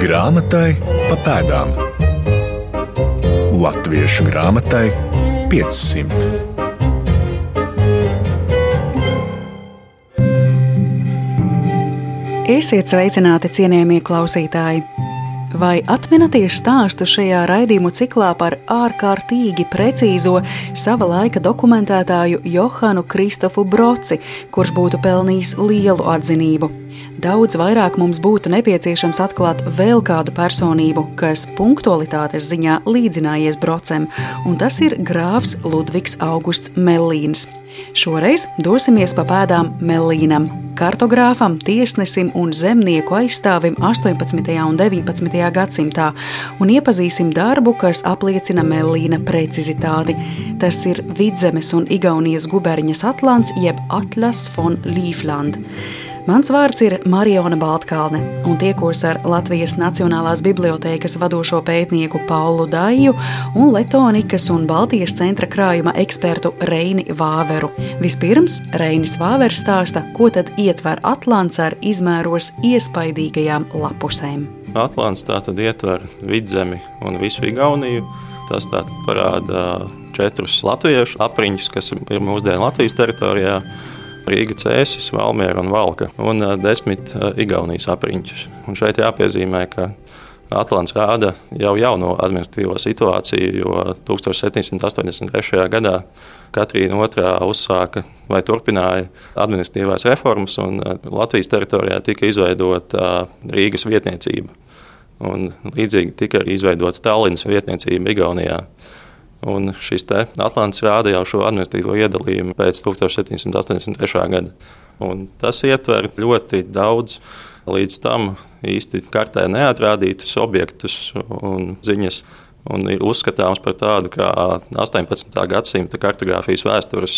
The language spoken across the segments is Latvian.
Grāmatai pa pēdām. Latviešu grāmatai 500. Esiet sveicināti, cienījamie klausītāji! Vai atminaties stāstu šajā raidījumu ciklā par ārkārtīgi precīzo sava laika dokumentētāju Johanu Kristofu Broci, kurš būtu pelnījis lielu atzinību? Daudz vairāk mums būtu nepieciešams atklāt vēl kādu personību, kas punktualitātes ziņā līdzinājies Brocem, un tas ir grāfs Ludvigs Augusts Mellīns. Šoreiz dosimies pa pēdām Mellīnam, kartogrāfam, tiesnesim un zemnieku aizstāvim 18. un 19. gadsimtā, un iepazīsim darbu, kas apliecina Mellīna precizitāti. Tas ir Vidzemes un Igaunijas guberņas atlants jeb Atlas von Līfland. Mans vārds ir Marijona Baltkalne, un tiekos ar Latvijas Nacionālās bibliotēkas vadošo pētnieku Paulu Daju un Letonikas un Baltijas centra krājuma ekspertu Reini Vāveru. Vispirms Reinis Vāvers stāsta, ko tad ietver Atlants ar izmēros iespaidīgajām lapusēm. Atlants tātad ietver vidzemi un visu Igauniju. Tas parāda četrus latviešu apriņķus, kas ir mūsdienu Latvijas teritorijā. Rīga, Cēsis, Valmiera un Valka un desmit Igaunijas apriņķus. Un šeit jāpiezīmē, ka Atlants rāda jau jauno administratīvo situāciju, jo 1783. gadā Katrīna II uzsāka vai turpināja administratīvās reformas, un Latvijas teritorijā tika izveidota Rīgas vietniecība. Un līdzīgi tika arī izveidota Tallinas vietniecība Igaunijā. Un šis Atlants rāda jau šo administratīvo iedalījumu pēc 1783. gada. Un tas ietver ļoti daudz līdz tam īsti kartē neatrādītus objektus un ziņas. Un ir uzskatāms par tādu kā 18. gadsimta kartogrāfijas vēstures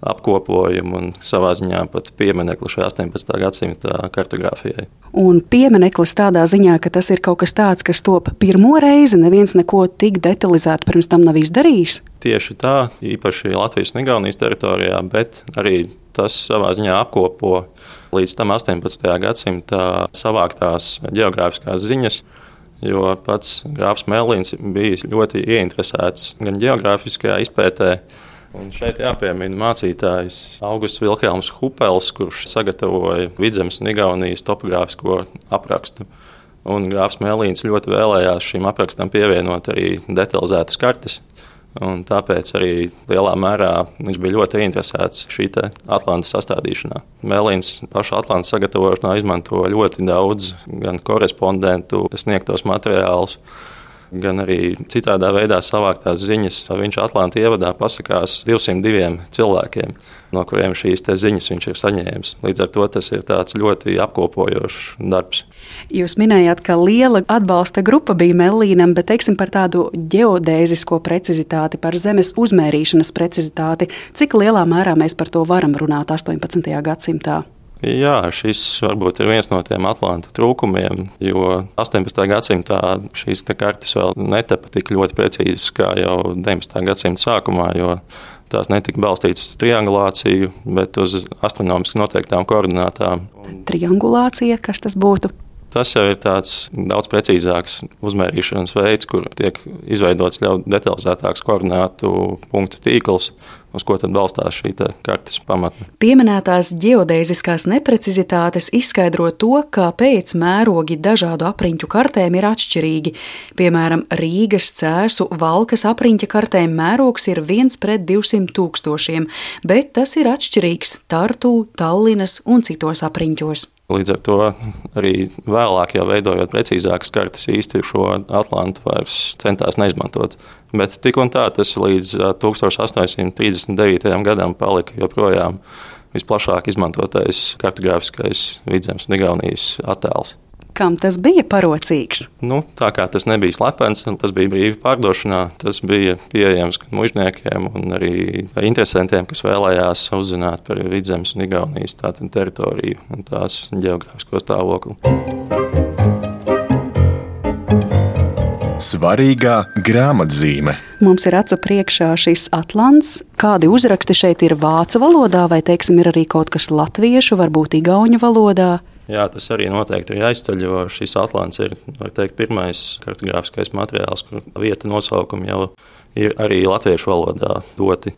apkopojumu un savā ziņā pat pieminekli šai 18. gadsimta kartogrāfijai. Un piemineklis tādā ziņā, ka tas ir kaut kas tāds, kas top pirmo reizi, neviens neko tik detalizēti pirms tam nav izdarījis. Tieši tā, īpaši Latvijas un Igaunijas teritorijā, bet arī tas savā ziņā apkopo līdz tam 18. gadsimta savāktās geogrāfiskās ziņas. Jo pats Grāfs Mēlīns bija ļoti ieinteresēts gan geogrāfiskajā izpētē, Un šeit jāpiemina mācītājs Augusts Vilkēls Hupels, kurš sagatavoja Vidzemes un Igaunijas topogrāfisko aprakstu. Un Grāfs Mēlīns ļoti vēlējās šim aprakstam pievienot arī detalizētas kartes. Un tāpēc arī lielā mērā viņš bija ļoti interesēts šī Atlantas sastādīšanā. Mēlīns pašu Atlantas sagatavošanā izmanto ļoti daudz gan korespondentu sniegtos materiālus gan arī citādā veidā savāktās ziņas. Viņš Atlantijas ievadā pasakās 202 cilvēkiem, no kuriem šīs ziņas viņš ir saņēmis. Līdz ar to tas ir ļoti apkopojošs darbs. Jūs minējāt, ka liela atbalsta grupa bija Melīnam, bet teiksim par tādu geodēzisko precizitāti, par zemes uzmērīšanas precizitāti. Cik lielā mērā mēs par to varam runāt 18. gadsimtā? Jā, šis varbūt ir viens no tiem Atlanta trūkumiem, jo 18. gadsimtā šīs kartes vēl netapa tik ļoti precīzas kā jau 19. gadsimta sākumā. Tās netika balstītas uz triangulāciju, bet uz astronomiski noteiktām koordinātām. Triangulācija, kas tas būtu? Tas jau ir tāds daudz precīzāks uzmērīšanas veids, kur tiek izveidots ļoti detalizētāks koordinātu punktu tīkls, uz ko tad balstās šī kartes pamatne. Pieminētās geodēziskās neprecizitātes izskaidro to, kāpēc mērogi dažādu apriņķu kartēm ir atšķirīgi. Piemēram, Rīgas, Cēsu, Valkas apriņķa kartēm mērogs ir 1 pret 200 tūkstošiem, bet tas ir atšķirīgs Tartu, Tallinas un citos apriņķos. Līdz ar to arī vēlāk, jau veidojot precīzākas kartes, īsti šo Atlantu vairs centās neizmantot. Bet tik un tā tas līdz 1839. gadam palika joprojām visplašāk izmantotais kartogrāfiskais vidzemes un Igaunijas attēls. Kam tas bija parocīgs? Nu, tā kā tas nebija slepens, tas bija brīvi pārdošanā. Tas bija pieejams gan mužniekiem, gan arī interesantiem, kas vēlējās uzzināt par vidzemes un Igaunijas teritoriju un tās geogrāfisko stāvokli. Svarīgā grāmatzīme. Mums ir acu priekšā šis atlants. Kādi uzraksti šeit ir vācu valodā, vai teiksim, ir arī kaut kas latviešu, varbūt igauņu valodā? Jā, tas arī noteikti ir jāizceļ, jo šis Atlants ir teikt, pirmais kartogrāfiskais materiāls, kur vietu nosaukumi jau ir arī latviešu valodā doti.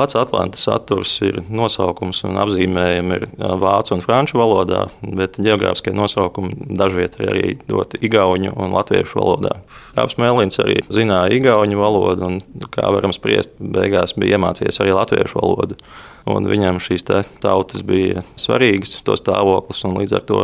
Pats Atlantas saturs ir nosaukums un apzīmējumi ir vācu un franču valodā, bet geogrāfiskie nosaukumi dažviet ir arī doti igauņu un latviešu valodā. Kāps Mēlins arī zināja igauņu valodu, un, kā varam spriest, beigās bija iemācījies arī latviešu valodu. Un viņam šīs tautas bija svarīgas, to stāvoklis, un līdz ar to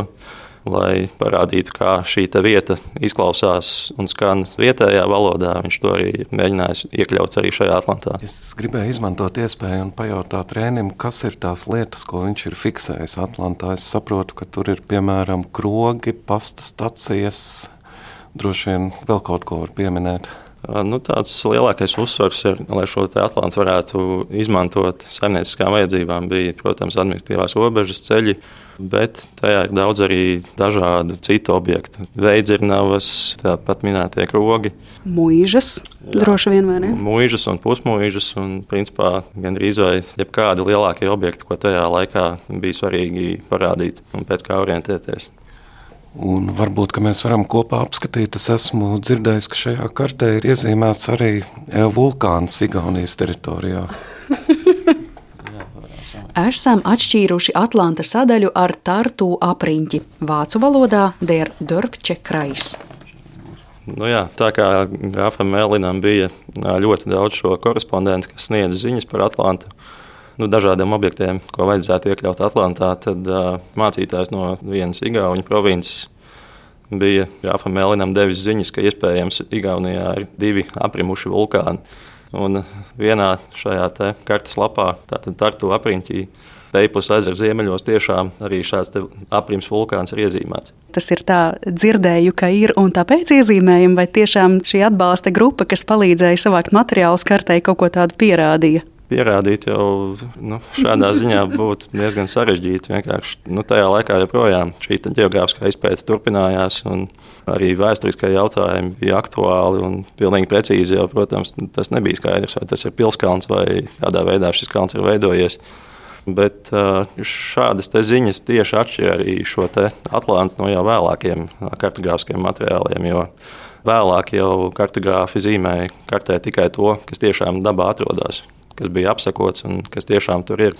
lai parādītu, kā šī vieta izklausās un skan vietējā valodā. Viņš to arī mēģinājis iekļaut arī šajā Atlantā. Es gribēju izmantot iespēju un pajautāt Rēnim, kas ir tās lietas, ko viņš ir fiksējis Atlantā. Es saprotu, ka tur ir piemēram krogi, pasta stacijas, droši vien vēl kaut ko var pieminēt. Nu, tāds lielākais uzsvars, ir, lai šo Atlantu varētu izmantot saimnieciskām vajadzībām, bija, protams, administratīvās robežas ceļi, bet tajā ir daudz arī dažādu citu objektu. Veidzirnavas, tāpat minētie krogi. Mūžas, droši vien, vai ne? Mūžas un pusmūžas, un principā gandrīz vai jebkādi lielākie objekti, ko tajā laikā bija svarīgi parādīt un pēc kā orientēties. Un varbūt mēs varam kopā apskatīt. Es esmu dzirdējis, ka šajā kartē ir iezīmēts arī e, vulkāns Igaunijas teritorijā. Esam atšķīruši Atlantas sadaļu ar tartu apriņķi. Vācu valodā der Dörpče krais. Nu jā, tā kā grāfam Mēlinam bija ļoti daudz šo korespondentu, kas sniedz ziņas par Atlantu, nu, dažādiem objektiem, ko vajadzētu iekļaut Atlantā, tad uh, mācītājs no vienas Igaunijas provinces bija Jāfam Mēlinam devis ziņas, ka iespējams Igaunijā ir divi aprimuši vulkāni. Un vienā šajā kartes lapā, tātad Tartu apriņķī, Peipus ezera ziemeļos tiešām arī šāds aprims vulkāns ir iezīmēts. Tas ir tā, dzirdēju, ka ir un tāpēc iezīmējumi, vai tiešām šī atbalsta grupa, kas palīdzēja savākt materiālus kartei, kaut ko tādu pierādīja? Pierādīt jau nu, šādā ziņā būtu diezgan sarežģīti. Vienkārši nu, tajā laikā joprojām šī geogrāfiskā izpēta turpinājās, un arī vēsturiskie jautājumi bija aktuāli un pilnīgi precīzi. Jau, protams, tas nebija skaidrs, vai tas ir pilskalns vai kādā veidā šis kalns ir veidojies. Bet šādas ziņas tieši atšķir arī šo Atlantu no jau vēlākiem kartogrāfiskiem materiāliem. Vēlāk jau kartogrāfi zīmēja kartē tikai to, kas tiešām dabā atrodas kas bija apsakots un kas tiešām tur ir.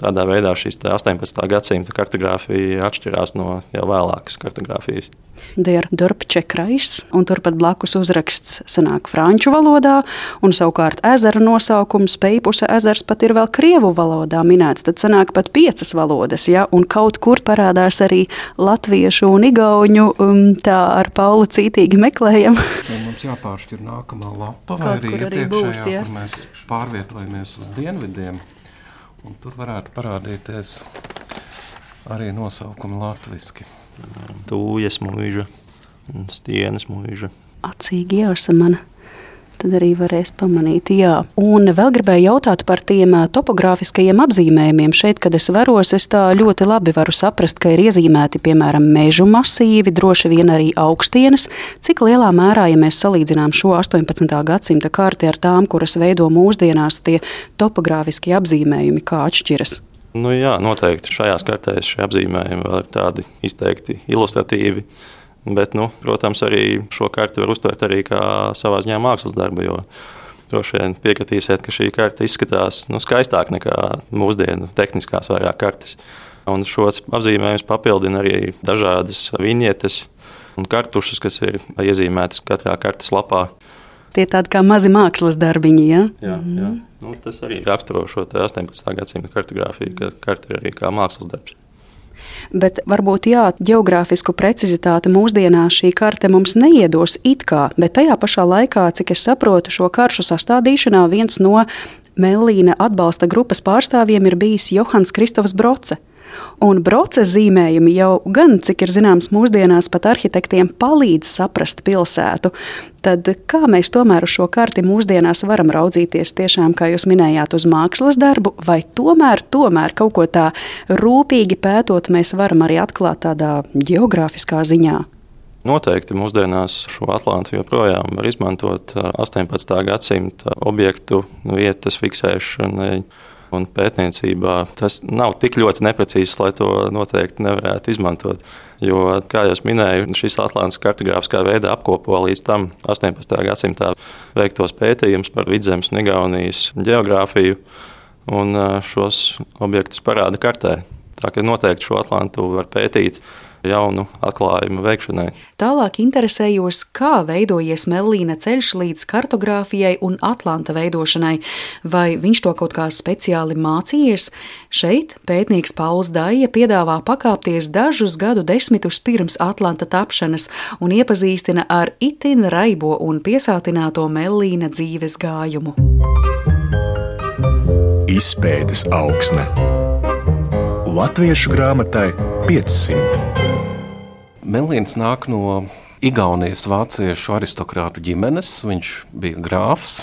Tādā veidā šīs 18. gadsimta kartogrāfija atšķirās no jau vēlākas kartogrāfijas. Der Dorpčekrais, un turpat blakus uzraksts sanāk franču valodā, un savukārt ezera nosaukums Peipusa ezers pat ir vēl krievu valodā minēts, tad sanāk pat piecas valodas, ja, un kaut kur parādās arī latviešu un igauņu, um, tā ar Paulu cītīgi meklējam. Ja mums jāpāršķir nākamā lapa vai arī iepriekšējā, ja? kur mēs pārvietojamies uz dienvidiem. Un tur varētu parādīties arī nosaukumi latviešu. Tūjas mūža un stienas mūža. Acīgi jāsamana tad arī varēs pamanīt. Jā. Un vēl gribēju jautāt par tiem topogrāfiskajiem apzīmējumiem. Šeit, kad es varos, es tā ļoti labi varu saprast, ka ir iezīmēti piemēram mežu masīvi, droši vien arī augstienes. Cik lielā mērā, ja mēs salīdzinām šo 18. gadsimta karti ar tām, kuras veido mūsdienās, tie topogrāfiskie apzīmējumi, kā atšķiras? Nu, jā, noteikti šajās kartēs šie apzīmējumi ir tādi izteikti ilustratīvi. Bet, nu, protams, arī šo karti var uztvert arī kā savā ziņā mākslas darbu. Jo droši vien piekritīsiet, ka šī karte izskatās nu, skaistāk nekā mūsdienu tehniskās vairāk kartes. Un šos apzīmējumus papildina arī dažādas viņietes un kartušas, kas ir iezīmētas katrā kartes lapā. Tie tādi kā mazi mākslas darbiņi. Ja? Jā, jā. Nu, tas arī raksturo šo 18. gadsimta kartogrāfiju, ka karte ir arī kā mākslas darbs. Bet varbūt jā, geogrāfisku precizitāti mūsdienās šī karte mums neiedos it kā, bet tajā pašā laikā, cik es saprotu, šo karšu sastādīšanā viens no Melīna atbalsta grupas pārstāvjiem ir bijis Johans Kristofs Broce. Un broces zīmējumi jau gan, cik ir zināms, mūsdienās pat arhitektiem palīdz saprast pilsētu. Tad kā mēs tomēr uz šo karti mūsdienās varam raudzīties tiešām, kā jūs minējāt, uz mākslas darbu, vai tomēr, tomēr kaut ko tā rūpīgi pētot, mēs varam arī atklāt tādā geogrāfiskā ziņā? Noteikti mūsdienās šo Atlantu joprojām var izmantot 18. gadsimta objektu vietas fiksēšanai Un pētniecībā tas nav tik ļoti neprecīzs, lai to noteikti nevarētu izmantot. Jo, kā jau minēju, šis Atlantijas kartogrāfiskā veidā apkopo līdz tam 18. gadsimtā veiktos pētījumus par vidzemes un Igaunijas geogrāfiju, un šos objektus parāda kartē. Tā kā noteikti šo Atlantu var pētīt jaunu atklājumu veikšanai. Tālāk interesējos, kā veidojies Melīna ceļš līdz kartogrāfijai un Atlanta veidošanai, vai viņš to kaut kā speciāli mācījies. Šeit pētnieks Pauls Dāja piedāvā pakāpties dažus gadu desmitus pirms Atlanta tapšanas un iepazīstina ar itin raibo un piesātināto Melīna dzīves gājumu. Izpētes augsne Latviešu grāmatai 500. Melīns nāk no Igaunijas vāciešu aristokrātu ģimenes. Viņš bija grāfs.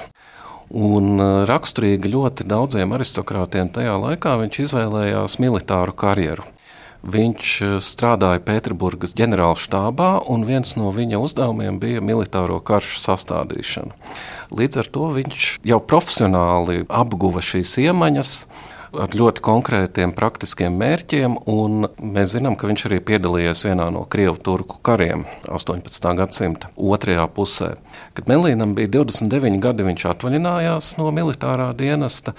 Un e, raksturīgi ļoti daudziem aristokrātiem tajā laikā viņš izvēlējās militāru karjeru. Viņš e, strādāja Pēterburgas ģenerālštābā, un viens no viņa uzdevumiem bija militāro karšu sastādīšana. Līdz ar to viņš jau profesionāli apguva šīs iemaņas, ar ļoti konkrētiem praktiskiem mērķiem. Mēs zinām, ka viņš arī piedalījies vienā no Krievu-Turku kariem 18. gadsimta otrajā pusē. Kad Melīnam bija 29 gadi, viņš atvaļinājās no militārā dienesta.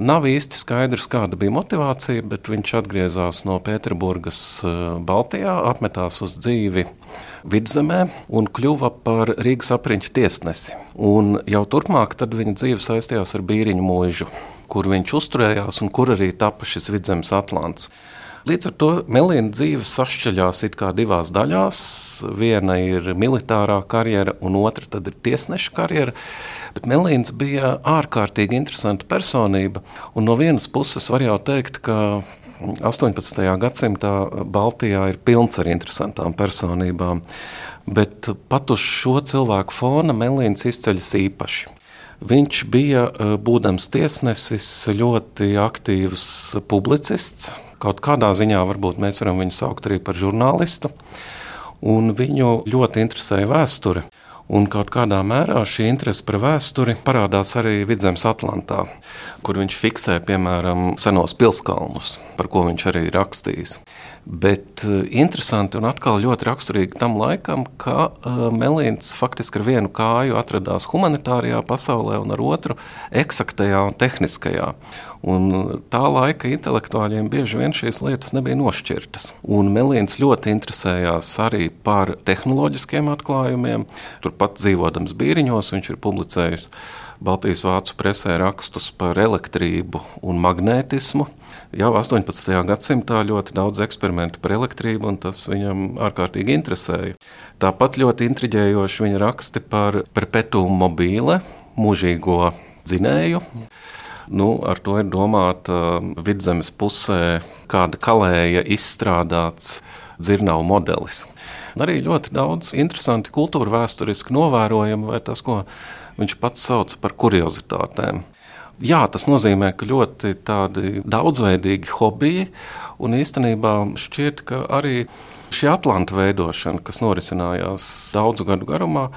Nav īsti skaidrs, kāda bija motivācija, bet viņš atgriezās no Pēterburgas eh, Baltijā, apmetās uz dzīvi vidzemē un kļuva par Rīgas apriņķa tiesnesi. Un jau turpmāk viņa dzīve saistījās ar Bīriņu mūžu kur viņš uzturējās un kur arī tapa šis vidzemes atlants. Līdz ar to Melīna dzīve sašķeļās divās daļās. Viena ir militārā karjera, un otra ir tiesneša karjera. Bet Melīns bija ārkārtīgi interesanta personība. No vienas puses var jau teikt, ka 18. gadsimtā Baltijā ir pilns ar interesantām personībām. Bet pat uz šo cilvēku fona Melīns izceļas īpaši. Viņš bija, e, būdams tiesnesis, ļoti aktīvs publicists. Kaut kādā ziņā varbūt mēs varam viņu saukt arī par žurnālistu. Un viņu ļoti interesēja vēsture. Un kaut kādā mērā šī interese par vēsturi parādās arī Vidzemes Atlantā, kur viņš fiksē piemēram senos pilskalnus, par ko viņš arī rakstījis. Bet uh, interesanti un atkal ļoti raksturīgi tam laikam, ka uh, Melīns faktiski ar vienu kāju atradās humanitārajā pasaulē un ar otru eksaktajā un tehniskajā. Un tā laika intelektuāļiem bieži vien šīs lietas nebija nošķirtas. Un Melīns ļoti interesējās arī par tehnoloģiskiem atklājumiem. Turpat dzīvodams Bīriņos, viņš ir publicējis Baltijas vācu presē rakstus par elektrību un magnētismu. Jau 18. gadsimtā ļoti daudz eksperimentu par elektrību, un tas viņam ārkārtīgi interesēja. Tāpat ļoti intriģējoši viņa raksti par perpetuum mobīle, mūžīgo dzinēju. Nu, ar to ir domāta vidzemes pusē kāda kalēja izstrādāts dzirnavu modelis. Arī ļoti daudz interesanti kultūra vēsturiski novērojami, vai tas, ko viņš pats sauc par kuriozitātēm. Jā, tas nozīmē, ka ļoti daudzveidīgi hobiji, un īstenībā šķiet, ka arī šī atlanta veidošana, kas norisinājās daudzu gadu garumā,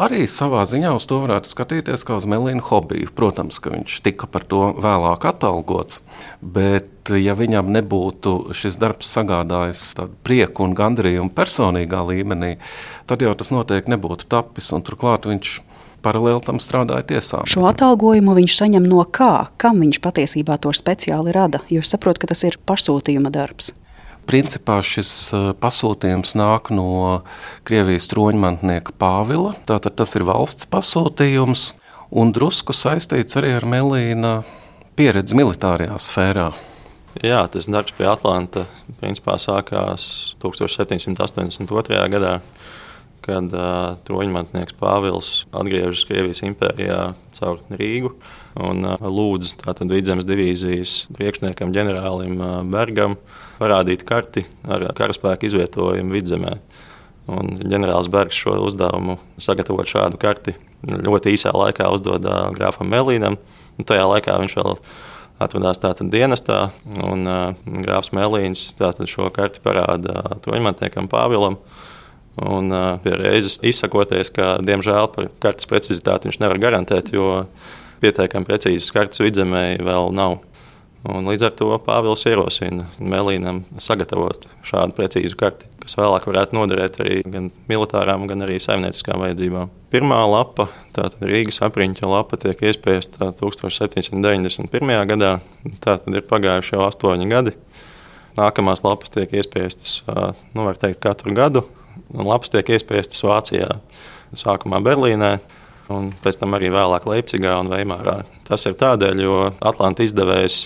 arī savā ziņā uz to varētu skatīties kā uz Melīnu hobiju. Protams, ka viņš tika par to vēlāk atalgots, bet ja viņam nebūtu šis darbs sagādājis prieku un gandarījumu personīgā līmenī, tad jau tas noteikti nebūtu tapis. Turklāt viņš paralēli tam strādāja tiesā. Šo atalgojumu viņš saņem no kā? Kam viņš patiesībā to speciāli rada? Jo es saprotu, ka tas ir pasūtījuma darbs. Principā šis e, pasūtījums nāk no Krievijas troņmantnieka Pāvila. Tātad tas ir valsts pasūtījums un drusku saistīts arī ar Melīna pieredzi militārajā sfērā. Jā, tas darbs pie Atlanta principā sākās 1782. gadā kad uh, troņmantnieks Pāvils atgriežas Krievijas impērijā caur Rīgu un uh, lūdz vidzemes divīzijas priekšniekam ģenerālim uh, Bergam parādīt karti ar karaspēku izvietojumu vidzemē. Un ģenerālis Bergs šo uzdevumu sagatavot šādu karti ļoti īsā laikā uzdod uh, grāfam Melīnam. Tajā laikā viņš vēl tātad dienestā, un uh, grāfs Melīns šo karti parāda uh, troņmantniekam Pāvilam. Uh, Un uh, pie reizes izsakoties, ka diemžēl par kartes precizitāti viņš nevar garantēt, jo pietiekami precīzas kartes vidzemē vēl nav. Un līdz ar to Pāvils ierosina Melīnam sagatavot šādu precīzu karti, kas vēlāk varētu noderēt arī gan militārām, gan arī saimnieciskām vajadzībām. Pirmā lapa, tātad Rīgas apriņķa lapa, tiek iespiesta 1791. gadā. Tātad ir pagājuši jau astoņi gadi. Nākamās lapas tiek iespiestas nu, teikt, katru gadu, un lapas tiek iespiestas Vācijā. Sākumā Berlīnē, un pēc tam arī vēlāk Leipzigā un Veimārā. Tas ir tādēļ, jo Atlanta izdevējs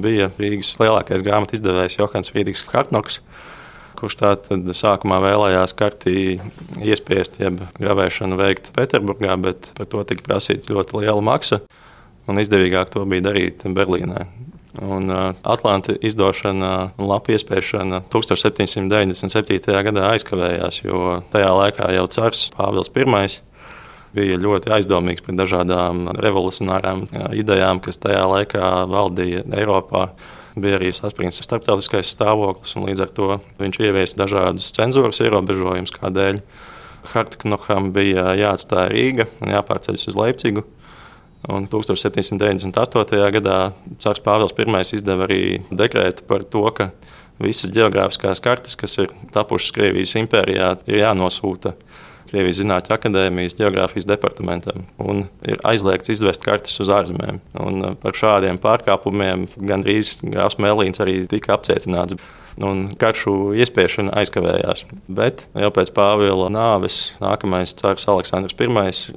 bija Rīgas lielākais grāmatu izdevējs Johans Friedrichs Hartnoks, kurš tātad sākumā vēlējās kartī iespiest, jeb gravēšanu veikt Pēterburgā, bet par to tika prasīta ļoti liela maksa, un izdevīgāk to bija darīt Berlīnē. Un Atlanta izdošana un lapu iespiešana 1797. gadā aizkavējās, jo tajā laikā jau cars Pāvils I bija ļoti aizdomīgs par dažādām revolucionārām idejām, kas tajā laikā valdīja Eiropā. Bija arī saspringts starptautiskais stāvoklis, un līdz ar to viņš ieviesa dažādus cenzūras ierobežojumus, kādēļ Hartknoham bija jāatstāj Rīga un jāpārceļas uz Leipzigu. Un 1798. gadā Cārs Pāvils I izdeva arī dekrētu par to, ka visas geogrāfiskās kartes, kas ir tapušas Krievijas impērijā, ir jānosūta Krievijas Zinātņu akadēmijas geogrāfijas departamentam un ir aizliegts izvest kartes uz ārzemēm. Un uh, par šādiem pārkāpumiem gandrīz Grāfs Mēlīns arī tika apcietināts. Un karšu iespiešana aizkavējās. Bet jau pēc Pāvila nāves nākamais cārs Aleksandrs I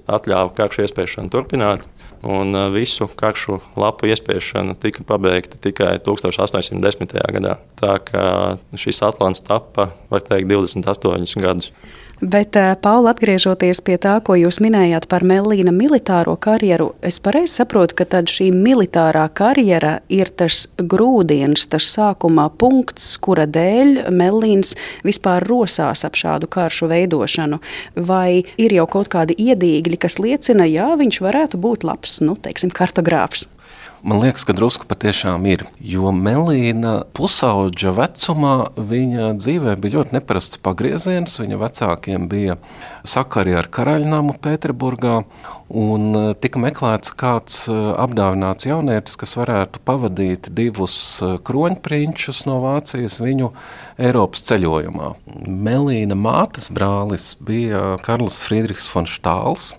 atļāva karšu iespiešanu turpināt. Un uh, visu karšu lapu iespiešana tika pabeigta tikai 1810. gadā. Tā kā šis Atlants tapa, var teikt, 28 gadus. Bet, eh, Paula, atgriežoties pie tā, ko jūs minējāt par Melīna militāro karjeru, es pareizi saprotu, ka šī militārā karjera ir tas grūdienis, tas sākuma punkts, kura dēļ Melīns vispār rosās ap šādu karšu veidošanu. Vai ir jau kaut kādi iedīgļi, kas liecina, ka viņš varētu būt labs, nu, teiksim, kartogrāfs? Man liekas, ka drusku patiešām ir. Jo Melīna pusauģa vecumā viņa dzīvē bija ļoti neparasts pagrieziens. Viņa vecākiem bija sakari ar karaļnamu Pēterburgā. Un e, tika meklēts kāds e, apdāvināts jaunietis, kas varētu pavadīt divus e, kroņprinčus no Vācijas viņu Eiropas ceļojumā. Melīna mātes brālis bija Karls Friedrichs von Štāls.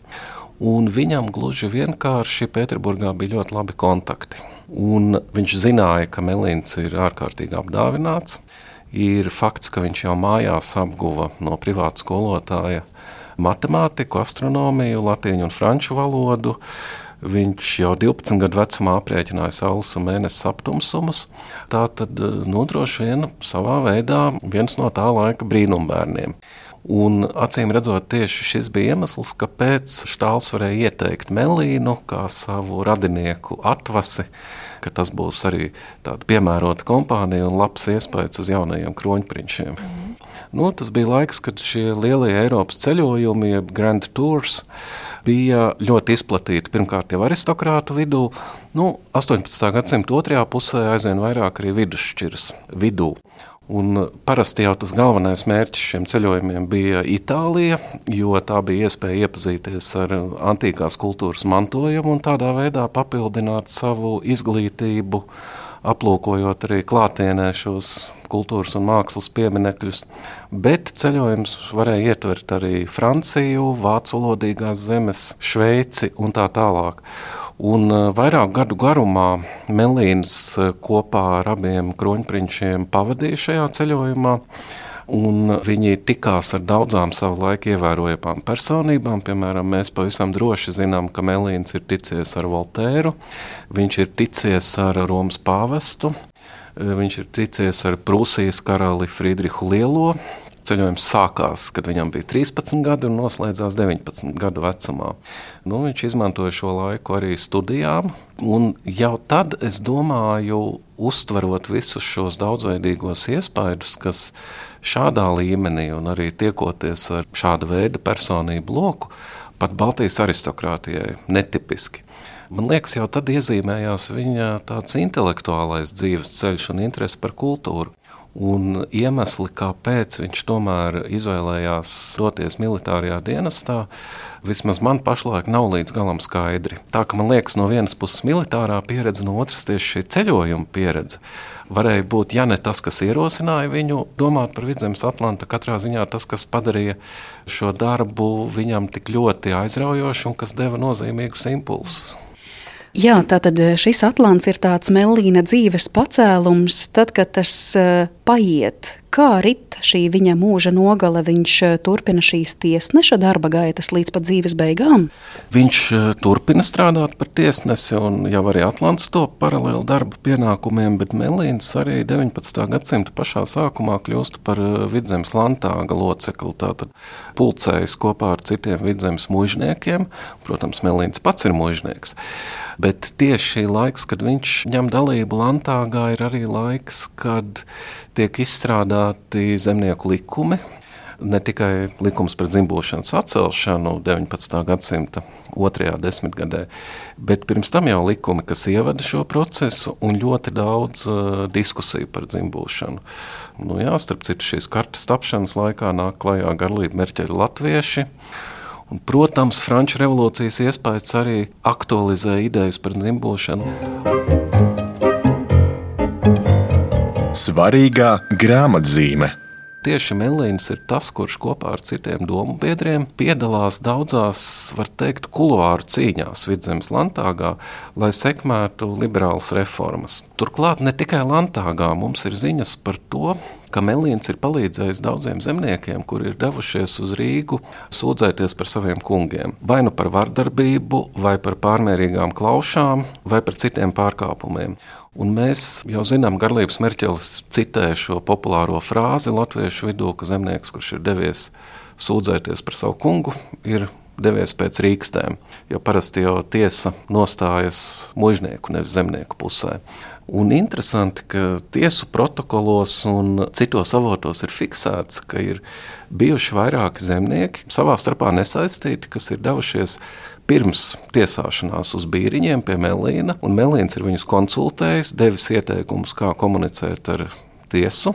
Un viņam gluži vienkārši Pēterburgā bija ļoti labi kontakti. Un viņš zināja, ka Melīns ir ārkārtīgi apdāvināts. Ir fakts, ka viņš jau mājās apguva no privāta skolotāja matemātiku, astronomiju, latviešu un franču valodu. Viņš jau 12 gadu vecumā aprēķināja saules un mēnesis aptumsumus. Tā tad nu, droši vien savā veidā viens no tā laika brīnumbērniem. Un, acīm redzot, tieši šis bija iemesls, kāpēc Štāls varēja ieteikt Melīnu kā savu radinieku atvasi, ka tas būs arī tāda piemērota kompānija un labs iespējas uz jaunajiem kroņprinčiem. Mm. Nu, tas bija laiks, kad šie lielie Eiropas ceļojumi, jeb Grand Tours, bija ļoti izplatīti. Pirmkārt, jau aristokrātu vidū, nu, 18. gadsimta otrajā pusē aizvien vairāk arī vidusšķiras vidū. Un parasti jau tas galvenais mērķis šiem ceļojumiem bija Itālija, jo tā bija iespēja iepazīties ar antīkās kultūras mantojumu un tādā veidā papildināt savu izglītību, aplūkojot arī klātienē šos kultūras un mākslas pieminekļus. Bet ceļojums varēja ietvert arī Franciju, vācu valodīgās zemes, Šveici un tā tālāk. Un eh, vairāk gadu garumā Melīns eh, kopā ar abiem kroņprinčiem pavadīja šajā ceļojumā. Viņi tikās ar daudzām savu laiku ievērojamām personībām. Piemēram, mēs pavisam droši zinām, ka Melīns ir ticies ar Voltēru, viņš ir ticies ar Romas pāvestu, eh, viņš ir ticies ar Prūsijas karali Friedrihu Lielo, Ceļojums sākās, kad viņam bija 13 gadi un noslēdzās 19 gadu vecumā. Nu, viņš izmantoja šo laiku arī studijām. Jau tad, es domāju, uztverot visus šos daudzveidīgos iespaidus, kas šādā līmenī un arī tiekoties ar šāda veida personību loku, pat Baltijas aristokrātijai netipiski. Man liekas, jau tad iezīmējās viņa tāds intelektuālais dzīves ceļš un interese par kultūru. Un iemesli, kāpēc viņš tomēr izvēlējās doties militārajā dienestā, vismaz man pašlaik nav līdz galam skaidri. Tā kā man liekas, no vienas puses militārā pieredze, no otras tieši šī ceļojuma pieredze varēja būt, ja ne tas, kas ierosināja viņu domāt par vidzemes Atlantu, katrā ziņā tas, kas padarīja šo darbu viņam tik ļoti aizraujošu un kas deva nozīmīgus impulsus. Jā, tātad eh, šis atlants ir tāds melīna dzīves pacēlums, tad, kad tas uh, paiet. Kā rit šī viņa mūža nogale, viņš uh, turpina šīs tiesneša darba gaitas līdz pat dzīves beigām? Viņš uh, turpina strādāt par tiesnesi, un jau arī Atlants to paralēli darba pienākumiem, bet Melīns arī 19. gadsimta pašā sākumā kļūst par vidzemes lantāga locekli. Tātad pulcējas kopā ar citiem vidzemes mužniekiem. Protams, Melīns pats ir mužnieks. Bet tieši laiks, kad viņš ņem dalību Lantāgā, ir arī laiks, kad tiek izstrādāti zemnieku likumi. Ne tikai likums par dzimbošanas atcelšanu 19. gadsimta otrajā desmitgadē, bet pirms tam jau likumi, kas ievada šo procesu, un ļoti daudz uh, diskusiju par dzimbošanu. Nu, jā, starp citu, šīs kartes tapšanas laikā nāk klajā garlība merķeļa latvieši. Un, protams, Frančijas revolūcijas iespējas arī aktualizē idejas par dzimbošanu. Svarīgā grāmatzīme. Tieši Melīns ir tas, kurš kopā ar citiem domu biedriem piedalās daudzās, var teikt, kuluāru cīņās vidzemes Lantāgā, lai sekmētu liberālas reformas. Turklāt ne tikai Lantāgā mums ir ziņas par to, ka Melīns ir palīdzējis daudziem zemniekiem, kuri ir devušies uz Rīgu sūdzēties par saviem kungiem. Vai nu par vardarbību, vai par pārmērīgām klaušām, vai par citiem pārkāpumiem. Un mēs jau zinām, ka Garlības Merķelis citē šo populāro frāzi latviešu vidū, ka zemnieks, kurš ir devies sūdzēties par savu kungu, ir devies pēc rīkstēm. Jo parasti jau tiesa nostājas mužnieku, nevis zemnieku pusē. Un interesanti, ka tiesu protokolos un citos avotos ir fiksēts, ka ir bijuši vairāki zemnieki savā starpā nesaistīti, kas ir devušies pirms tiesāšanās uz bīriņiem pie Melīna, Melīns ir viņus konsultējis, devis ieteikumus, kā komunicēt ar tiesu.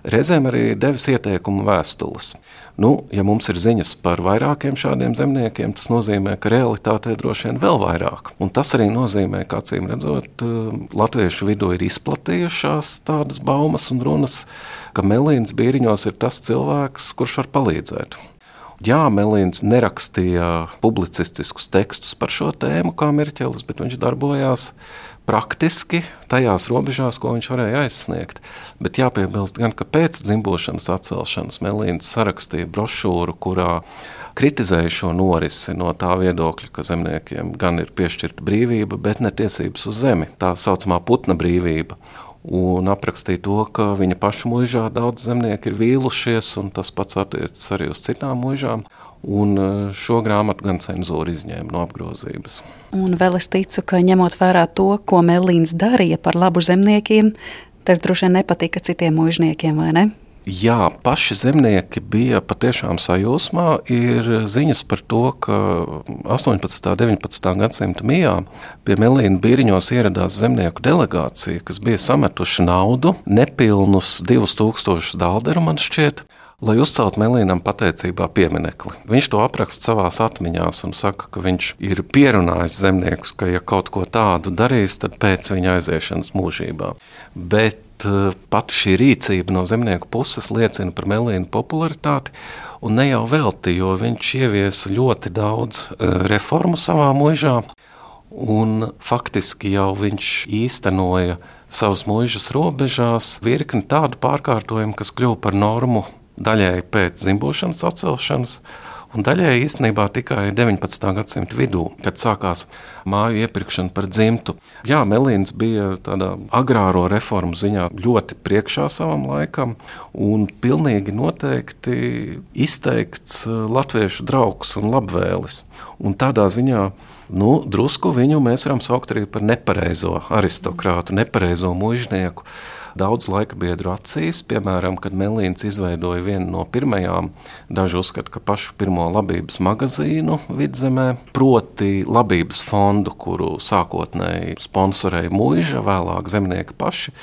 Reizēm arī devis ieteikumu vēstules. Nu, ja mums ir ziņas par vairākiem šādiem zemniekiem, tas nozīmē, ka realitātē droši vien vēl vairāk. Un tas arī nozīmē, ka acīm redzot, latviešu vidū ir izplatījušās tādas baumas un runas, ka Melīns Bīriņos ir tas cilvēks, kurš var palīdzēt. Jā, Melīns nerakstīja publicistiskus tekstus par šo tēmu, kā Mirķelis, bet viņš darbojās praktiski tajās robežās, ko viņš varēja aizsniegt. Bet jāpiebilst gan, ka pēc dzimbošanas atcelšanas Melīns sarakstīja brošūru, kurā kritizēja šo norisi no tā viedokļa, ka zemniekiem gan ir piešķirta brīvība, bet ne tiesības uz zemi, tā saucamā putna brīvība un aprakstīja to, ka viņa paša mūžā daudz zemnieku ir vīlušies, un tas pats attiecas arī uz citām mūžām. Un e, šo grāmatu gan cenzūra izņēma no apgrozības. Un vēl es ticu, ka ņemot vērā to, ko Melīns darīja par labu zemniekiem, tas droši vien nepatika citiem mūžniekiem, vai ne? Jā, paši zemnieki bija patiešām sajūsmā. Ir ziņas par to, ka 18. un 19. gadsimta mijā pie Melīna Bīriņos ieradās zemnieku delegācija, kas bija sametuši naudu, nepilnus 2000 dalderu man šķiet lai uzceltu Melīnam pateicībā pieminekli. Viņš to apraksta savā atmiņā un saka, ka viņš ir pierunājis zemniekus, ka, ja kaut ko tādu darīs, tad pēc viņa aiziešanas mūžībā. Bet Eh, pati šī rīcība no zemnieku puses liecina par Melīnu popularitāti. Un ne jau velti, jo viņš ieviesa ļoti daudz eh, reformu savā mūžā, un faktiski jau viņš īstenoja savas mūžas robežās virkni tādu pārkārtojumu, kas kļuva par normu daļēji pēc dzimbošanas atcelšanas, un daļēji īstenībā tikai 19. gadsimta vidū, kad sākās māju iepirkšana par dzimtu. Jā, Melīns bija tādā agrāro reformu ziņā ļoti priekšā savam laikam, un pilnīgi noteikti izteikts uh, latviešu draugs un labvēlis. Un tādā ziņā nu, drusku viņu mēs varam saukt arī par nepareizo aristokrātu, nepareizo mužnieku daudz laika biedru acīs. Piemēram, kad Melīns izveidoja vienu no pirmajām, daži uzskata, ka pašu pirmo labības magazīnu vidzemē, proti labības fondu, kuru sākotnēji sponsorēja mūža, vēlāk zemnieki paši,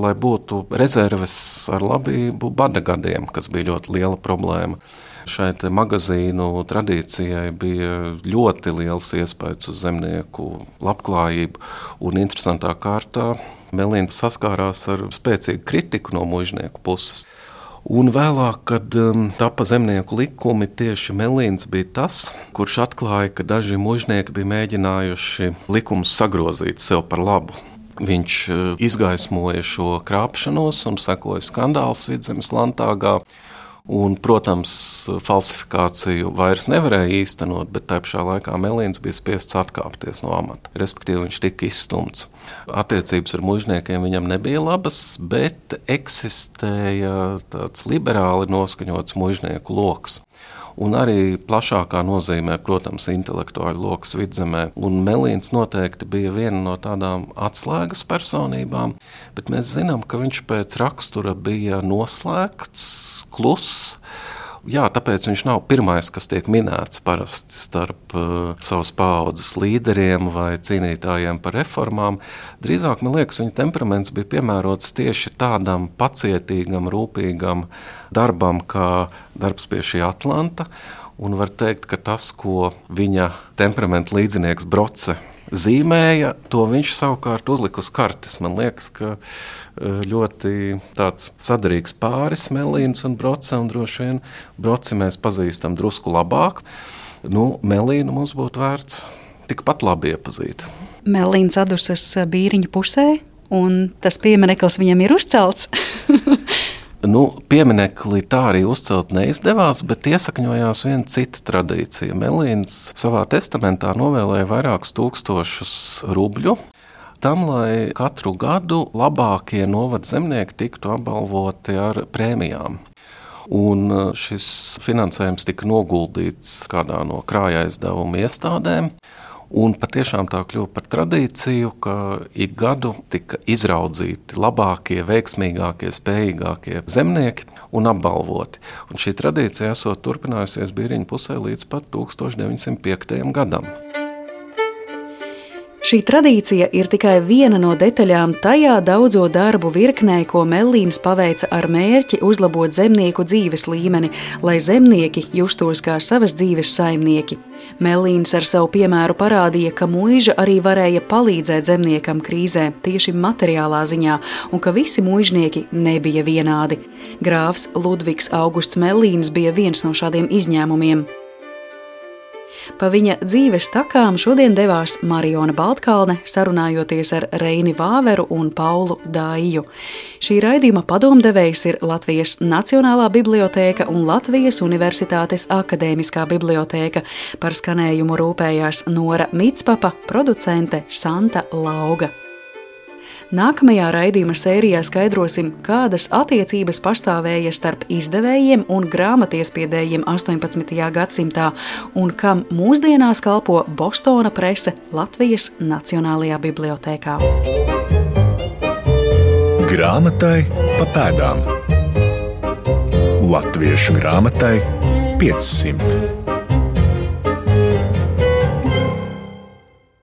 lai būtu rezerves ar labību bada gadiem, kas bija ļoti liela problēma. Šai magazīnu tradīcijai bija ļoti liels iespējas uz zemnieku labklājību, un interesantā kārtā Melīns saskārās ar spēcīgu kritiku no mužnieku puses. Un vēlāk, kad um, tapa zemnieku likumi, tieši Melīns bija tas, kurš atklāja, ka daži mužnieki bija mēģinājuši likumus sagrozīt sev par labu. Viņš uh, izgaismoja šo krāpšanos un sekoja skandāls vidzemes lantāgā. Un, protams, falsifikāciju vairs nevarēja īstenot, bet tajā pašā laikā Melīns bija spiests atkāpties no amata. Respektīvi, viņš tika izstumts. Attiecības ar mužniekiem viņam nebija labas, bet eksistēja tāds liberāli noskaņots mužnieku lokus un arī plašākā nozīmē, protams, intelektuāļu lokus vidzemē. Un Melīns noteikti bija viena no tādām atslēgas personībām, bet mēs zinām, ka viņš pēc rakstura bija noslēgts, kluss Jā, tāpēc viņš nav pirmais, kas tiek minēts parasti starp uh, savas paudzes līderiem vai cīnītājiem par reformām. Drīzāk man liekas, viņa temperaments bija piemērots tieši tādam pacietīgam, rūpīgam darbam, kā darbs pie šī Atlanta. Un var teikt, ka tas, ko viņa temperamenta līdzinieks Broce zīmēja, to viņš savukārt uzlika uz kartes. Man liekas, ka ļoti sadarīgs pāris, Melīns un Broce. Un droši vien Broci mēs pazīstam drusku labāk. Nu, Melīnu mums būtu vērts tikpat labi iepazīt. Melīns atdusas bīriņa pusē, un tas piemineklis viņam ir uzcelts. Nu, pieminekli tā arī uzcelt neizdevās, bet iesakņojās viena cita tradīcija. Melīns savā testamentā novēlēja vairākus tūkstošus rubļu tam, lai katru gadu labākie novada zemnieki tiktu apbalvoti ar prēmijām. Un uh, šis finansējums tika noguldīts kādā no krājuma aizdevuma iestādēm. Un patiešām tā kļuva par tradīciju, ka ik gadu tika izraudzīti labākie, veiksmīgākie, spējīgākie zemnieki un apbalvoti. Un šī tradīcija esot turpinājusies Bīriņu pusē līdz pat 1905. gadam. Šī tradīcija ir tikai viena no detaļām tajā daudzo darbu virknē, ko Mellīns paveica ar mērķi uzlabot zemnieku dzīves līmeni, lai zemnieki justos kā savas dzīves saimnieki. Mellīns ar savu piemēru parādīja, ka mūža arī varēja palīdzēt zemniekam krīzē, tieši materiālā ziņā, un ka visi mūžnieki nebija vienādi. Grāfs Ludvigs Augusts Mellīns bija viens no šādiem izņēmumiem. Pa viņa dzīves takām šodien devās Mariona Baltkalne, sarunājoties ar Reini Vāveru un Paulu Dāju. Šī raidījuma padomdevējs ir Latvijas Nacionālā bibliotēka un Latvijas Universitātes akadēmiskā bibliotēka. Par skanējumu rūpējās Nora Mitspapa, producente Santa Lauga. Nākamajā raidījuma sērijā skaidrosim, kādas attiecības pastāvēja starp izdevējiem un grāmatiespiedējiem 18. gadsimtā un kam mūsdienās kalpo Bostona prese Latvijas Nacionālajā bibliotēkā. Grāmatai pa pēdām Latviešu grāmatai 500.